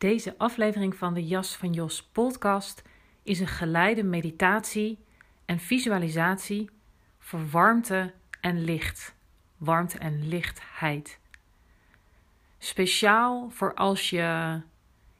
Deze aflevering van de Jas van Jos podcast is een geleide meditatie en visualisatie voor warmte en licht. Warmte en lichtheid. Speciaal voor als je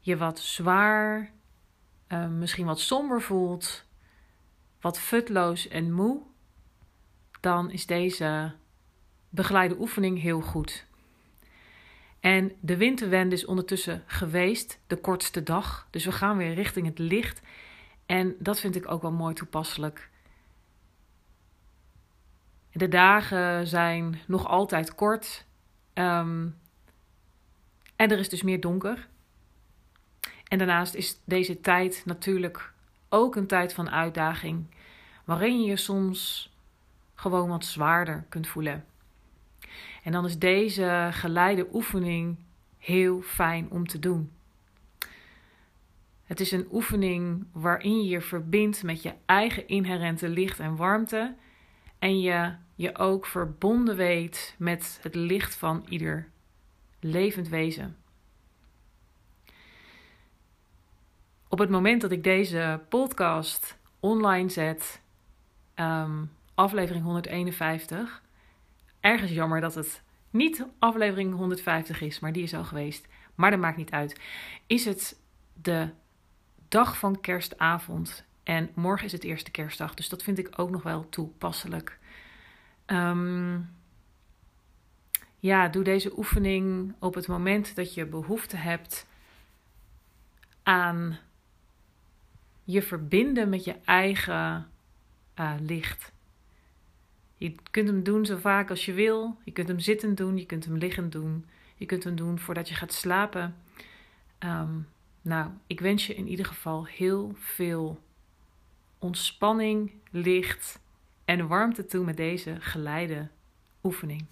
je wat zwaar, uh, misschien wat somber voelt, wat futloos en moe, dan is deze begeleide oefening heel goed. En de winterwende is ondertussen geweest, de kortste dag. Dus we gaan weer richting het licht. En dat vind ik ook wel mooi toepasselijk. De dagen zijn nog altijd kort. Um, en er is dus meer donker. En daarnaast is deze tijd natuurlijk ook een tijd van uitdaging, waarin je je soms gewoon wat zwaarder kunt voelen. En dan is deze geleide oefening heel fijn om te doen. Het is een oefening waarin je je verbindt met je eigen inherente licht en warmte. En je je ook verbonden weet met het licht van ieder levend wezen. Op het moment dat ik deze podcast online zet, um, aflevering 151, ergens jammer dat het niet aflevering 150 is, maar die is al geweest. Maar dat maakt niet uit. Is het de dag van kerstavond en morgen is het eerste kerstdag, dus dat vind ik ook nog wel toepasselijk. Um, ja, doe deze oefening op het moment dat je behoefte hebt aan je verbinden met je eigen uh, licht. Je kunt hem doen zo vaak als je wil. Je kunt hem zittend doen, je kunt hem liggend doen. Je kunt hem doen voordat je gaat slapen. Um, nou, ik wens je in ieder geval heel veel ontspanning, licht en warmte toe met deze geleide oefening.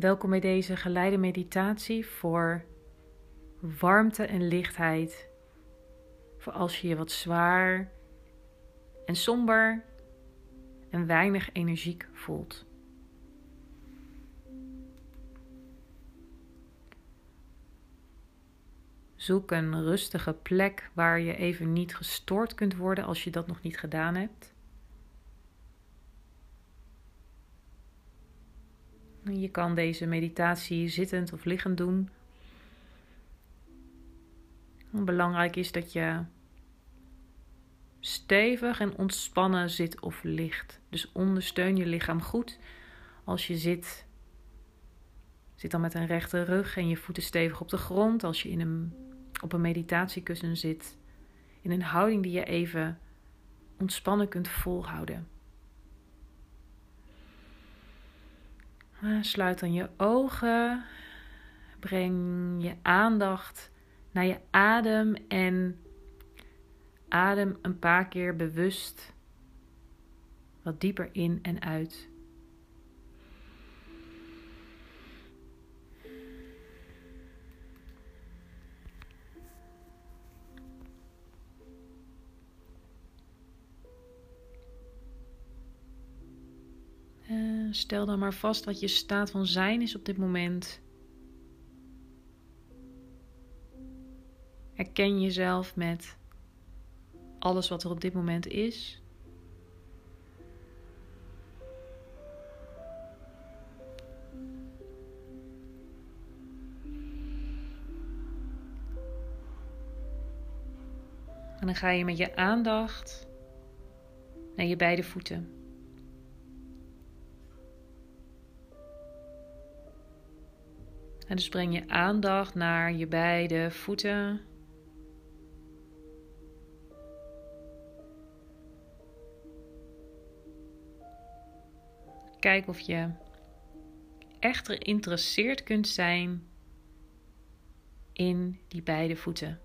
Welkom bij deze geleide meditatie voor warmte en lichtheid. Voor als je je wat zwaar en somber en weinig energiek voelt. Zoek een rustige plek waar je even niet gestoord kunt worden als je dat nog niet gedaan hebt. Je kan deze meditatie zittend of liggend doen. Belangrijk is dat je stevig en ontspannen zit of ligt. Dus ondersteun je lichaam goed als je zit. Zit dan met een rechte rug en je voeten stevig op de grond. Als je in een, op een meditatiekussen zit. In een houding die je even ontspannen kunt volhouden. Sluit dan je ogen. Breng je aandacht naar je adem en adem een paar keer bewust wat dieper in en uit. Stel dan maar vast wat je staat van zijn is op dit moment. Herken jezelf met alles wat er op dit moment is. En dan ga je met je aandacht naar je beide voeten. En dus breng je aandacht naar je beide voeten. Kijk of je echt geïnteresseerd kunt zijn in die beide voeten.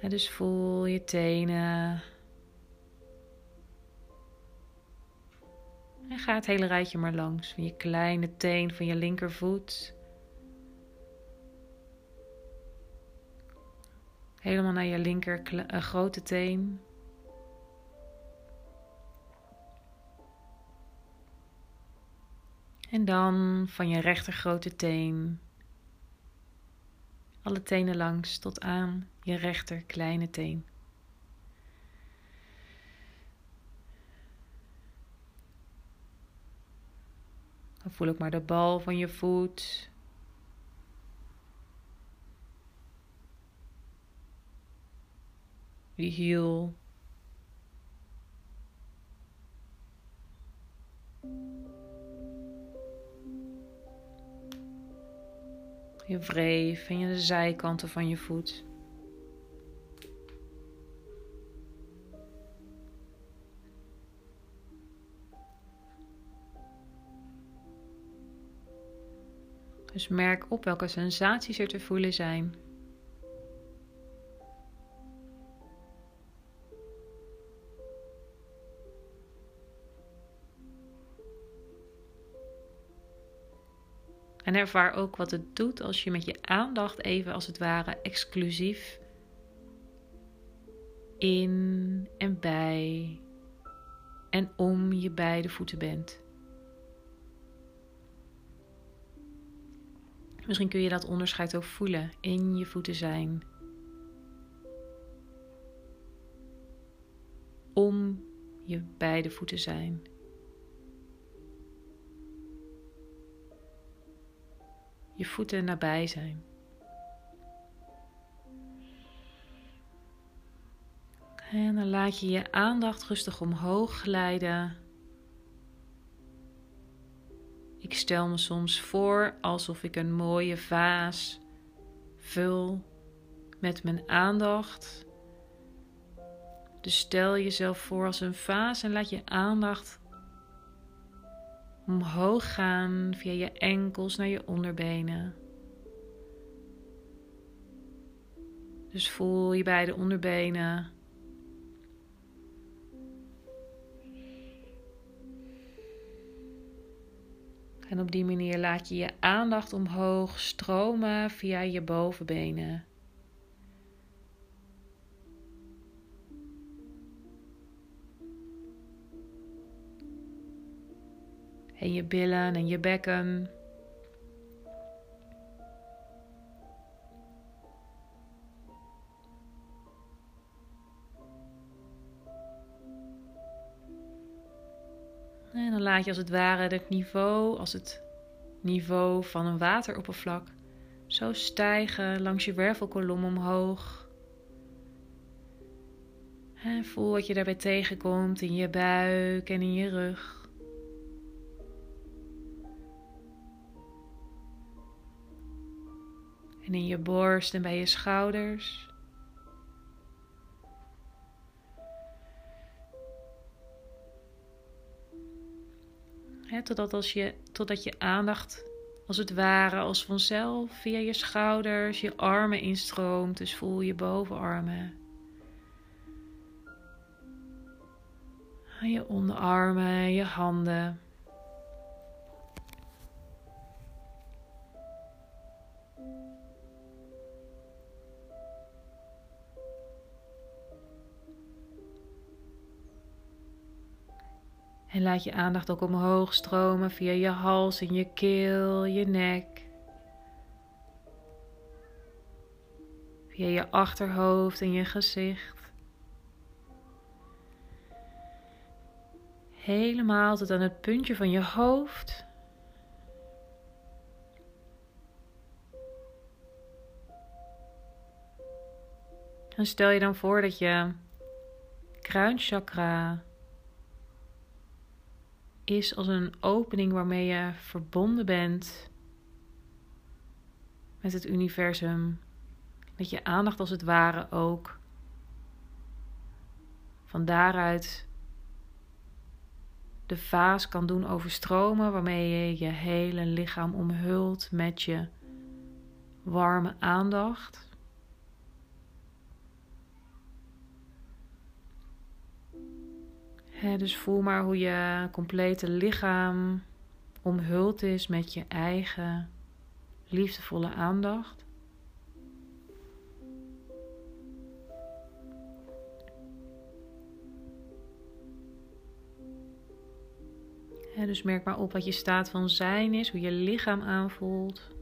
En dus voel je tenen. En ga het hele rijtje maar langs. Van je kleine teen, van je linkervoet. Helemaal naar je linker eh, grote teen. En dan van je rechter grote teen. Alle tenen langs tot aan je rechter kleine teen. Dan voel ik maar de bal van je voet. Die hiel. Je wreef en je de zijkanten van je voet. Dus merk op welke sensaties er te voelen zijn. En ervaar ook wat het doet als je met je aandacht even als het ware exclusief in en bij en om je beide voeten bent. Misschien kun je dat onderscheid ook voelen in je voeten zijn. Om je beide voeten zijn. Je voeten nabij zijn. En dan laat je je aandacht rustig omhoog glijden ik stel me soms voor alsof ik een mooie vaas vul met mijn aandacht. Dus stel jezelf voor als een vaas en laat je aandacht omhoog gaan via je enkels naar je onderbenen. Dus voel je beide onderbenen. En op die manier laat je je aandacht omhoog stromen via je bovenbenen. En je billen en je bekken. En dan laat je als het ware het niveau, als het niveau van een wateroppervlak, zo stijgen langs je wervelkolom omhoog. En voel wat je daarbij tegenkomt in je buik en in je rug. En in je borst en bij je schouders. Totdat, als je, totdat je aandacht als het ware als vanzelf via je schouders, je armen instroomt. Dus voel je bovenarmen. Je onderarmen, je handen. Laat je aandacht ook omhoog stromen via je hals en je keel, je nek. Via je achterhoofd en je gezicht. Helemaal tot aan het puntje van je hoofd. En stel je dan voor dat je kruinchakra is als een opening waarmee je verbonden bent met het universum. Met je aandacht als het ware ook. Van daaruit de vaas kan doen overstromen, waarmee je je hele lichaam omhult met je warme aandacht. Dus voel maar hoe je complete lichaam omhuld is met je eigen liefdevolle aandacht. dus merk maar op wat je staat van zijn is, hoe je lichaam aanvoelt.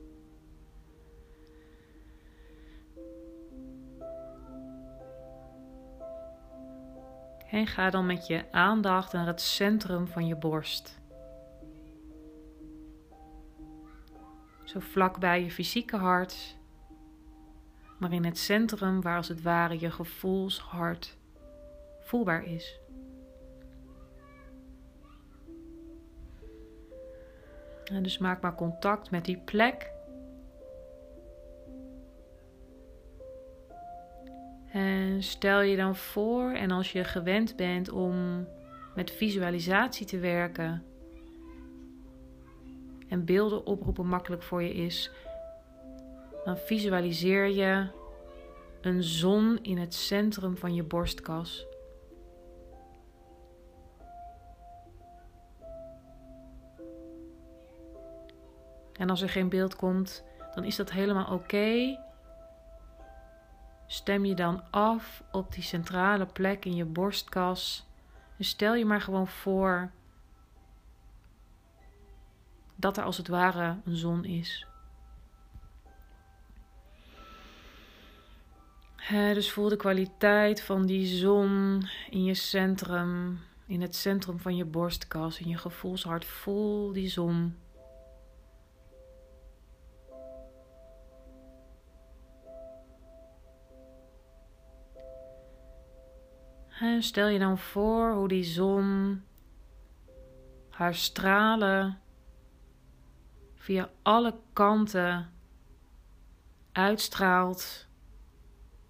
En ga dan met je aandacht naar het centrum van je borst. Zo vlak bij je fysieke hart, maar in het centrum waar als het ware je gevoelshart voelbaar is. En dus maak maar contact met die plek. Stel je dan voor, en als je gewend bent om met visualisatie te werken en beelden oproepen makkelijk voor je is, dan visualiseer je een zon in het centrum van je borstkas. En als er geen beeld komt, dan is dat helemaal oké. Stem je dan af op die centrale plek in je borstkas. En stel je maar gewoon voor dat er als het ware een zon is. dus voel de kwaliteit van die zon in je centrum, in het centrum van je borstkas, in je gevoelshart. Voel die zon. Stel je dan voor hoe die zon haar stralen via alle kanten uitstraalt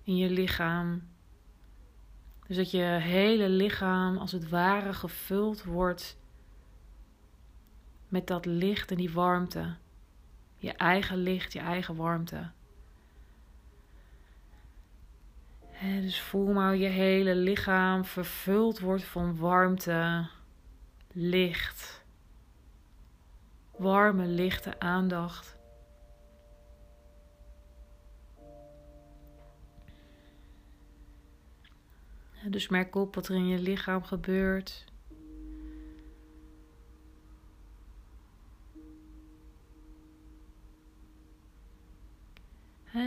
in je lichaam. Dus dat je hele lichaam als het ware gevuld wordt met dat licht en die warmte. Je eigen licht, je eigen warmte. Dus voel maar je hele lichaam vervuld wordt van warmte, licht. Warme, lichte aandacht. dus merk op wat er in je lichaam gebeurt.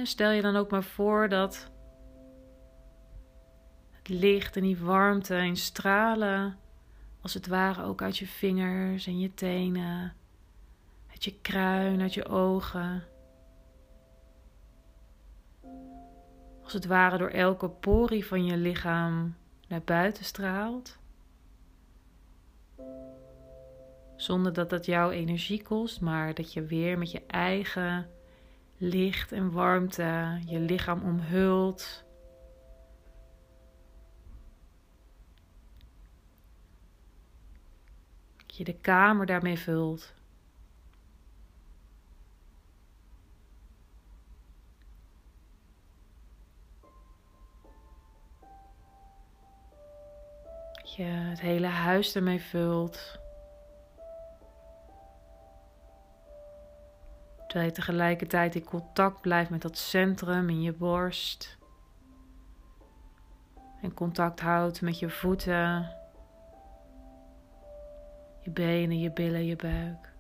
stel je dan ook maar voor dat licht en die warmte en stralen, als het ware ook uit je vingers en je tenen, uit je kruin, uit je ogen. Als het ware door elke porie van je lichaam naar buiten straalt. Zonder dat dat jouw energie kost, maar dat je weer met je eigen licht en warmte je lichaam omhult je de kamer daarmee vult. je het hele huis ermee vult. Terwijl je tegelijkertijd in contact blijft met dat centrum in je borst. En contact houdt met je voeten, je benen, je billen, je buik.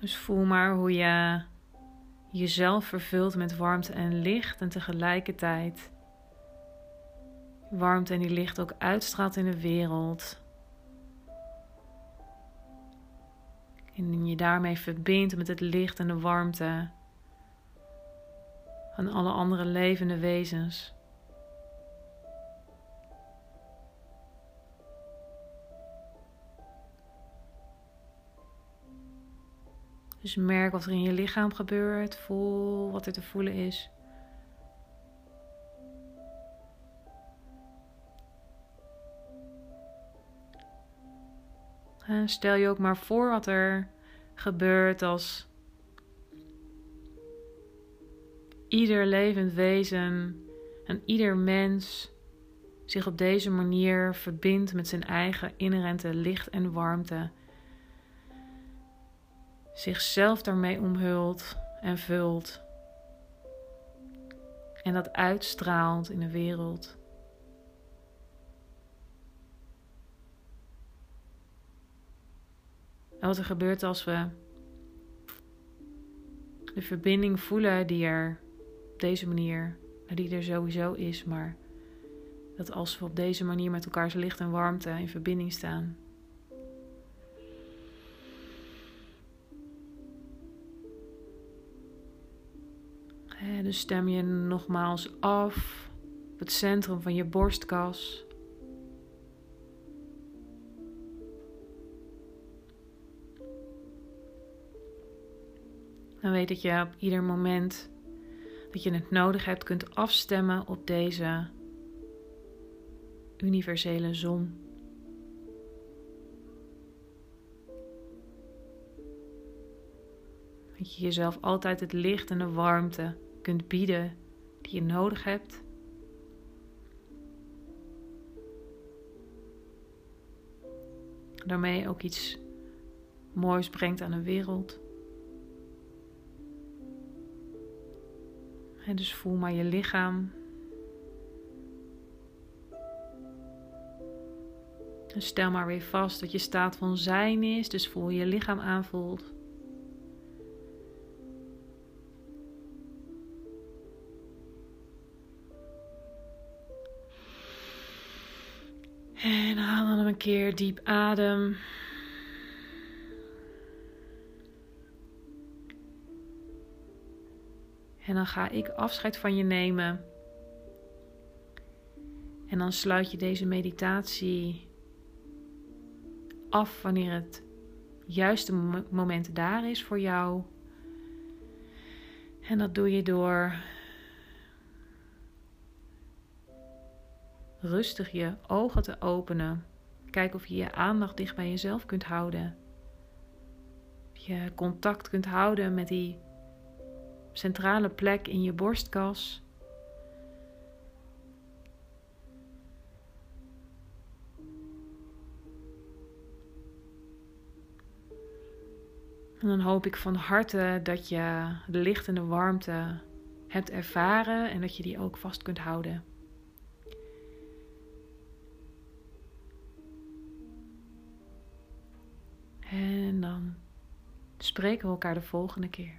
Dus voel maar hoe je jezelf vervult met warmte en licht en tegelijkertijd warmte en die licht ook uitstraalt in de wereld. En je daarmee verbindt met het licht en de warmte van alle andere levende wezens. Dus merk wat er in je lichaam gebeurt. Voel wat er te voelen is. En stel je ook maar voor wat er gebeurt als ieder levend wezen en ieder mens zich op deze manier verbindt met zijn eigen inherente licht en warmte zichzelf daarmee omhult en vult. En dat uitstraalt in de wereld. En wat er gebeurt als we de verbinding voelen die er op deze manier, die er sowieso is, maar dat als we op deze manier met elkaars licht en warmte in verbinding staan, Dus stem je nogmaals af op het centrum van je borstkas. Dan weet dat je op ieder moment dat je het nodig hebt kunt afstemmen op deze universele zon. Dat je jezelf altijd het licht en de warmte kunt bieden die je nodig hebt. Daarmee ook iets moois brengt aan de wereld. En dus voel maar je lichaam. En stel maar weer vast dat je staat van zijn is. Dus voel je lichaam aanvoelt. Een keer diep adem. En dan ga ik afscheid van je nemen. En dan sluit je deze meditatie af wanneer het juiste moment daar is voor jou. En dat doe je door rustig je ogen te openen. Kijk of je je aandacht dicht bij jezelf kunt houden. Je contact kunt houden met die centrale plek in je borstkas. En dan hoop ik van harte dat je de licht en de warmte hebt ervaren en dat je die ook vast kunt houden. Spreken we elkaar de volgende keer.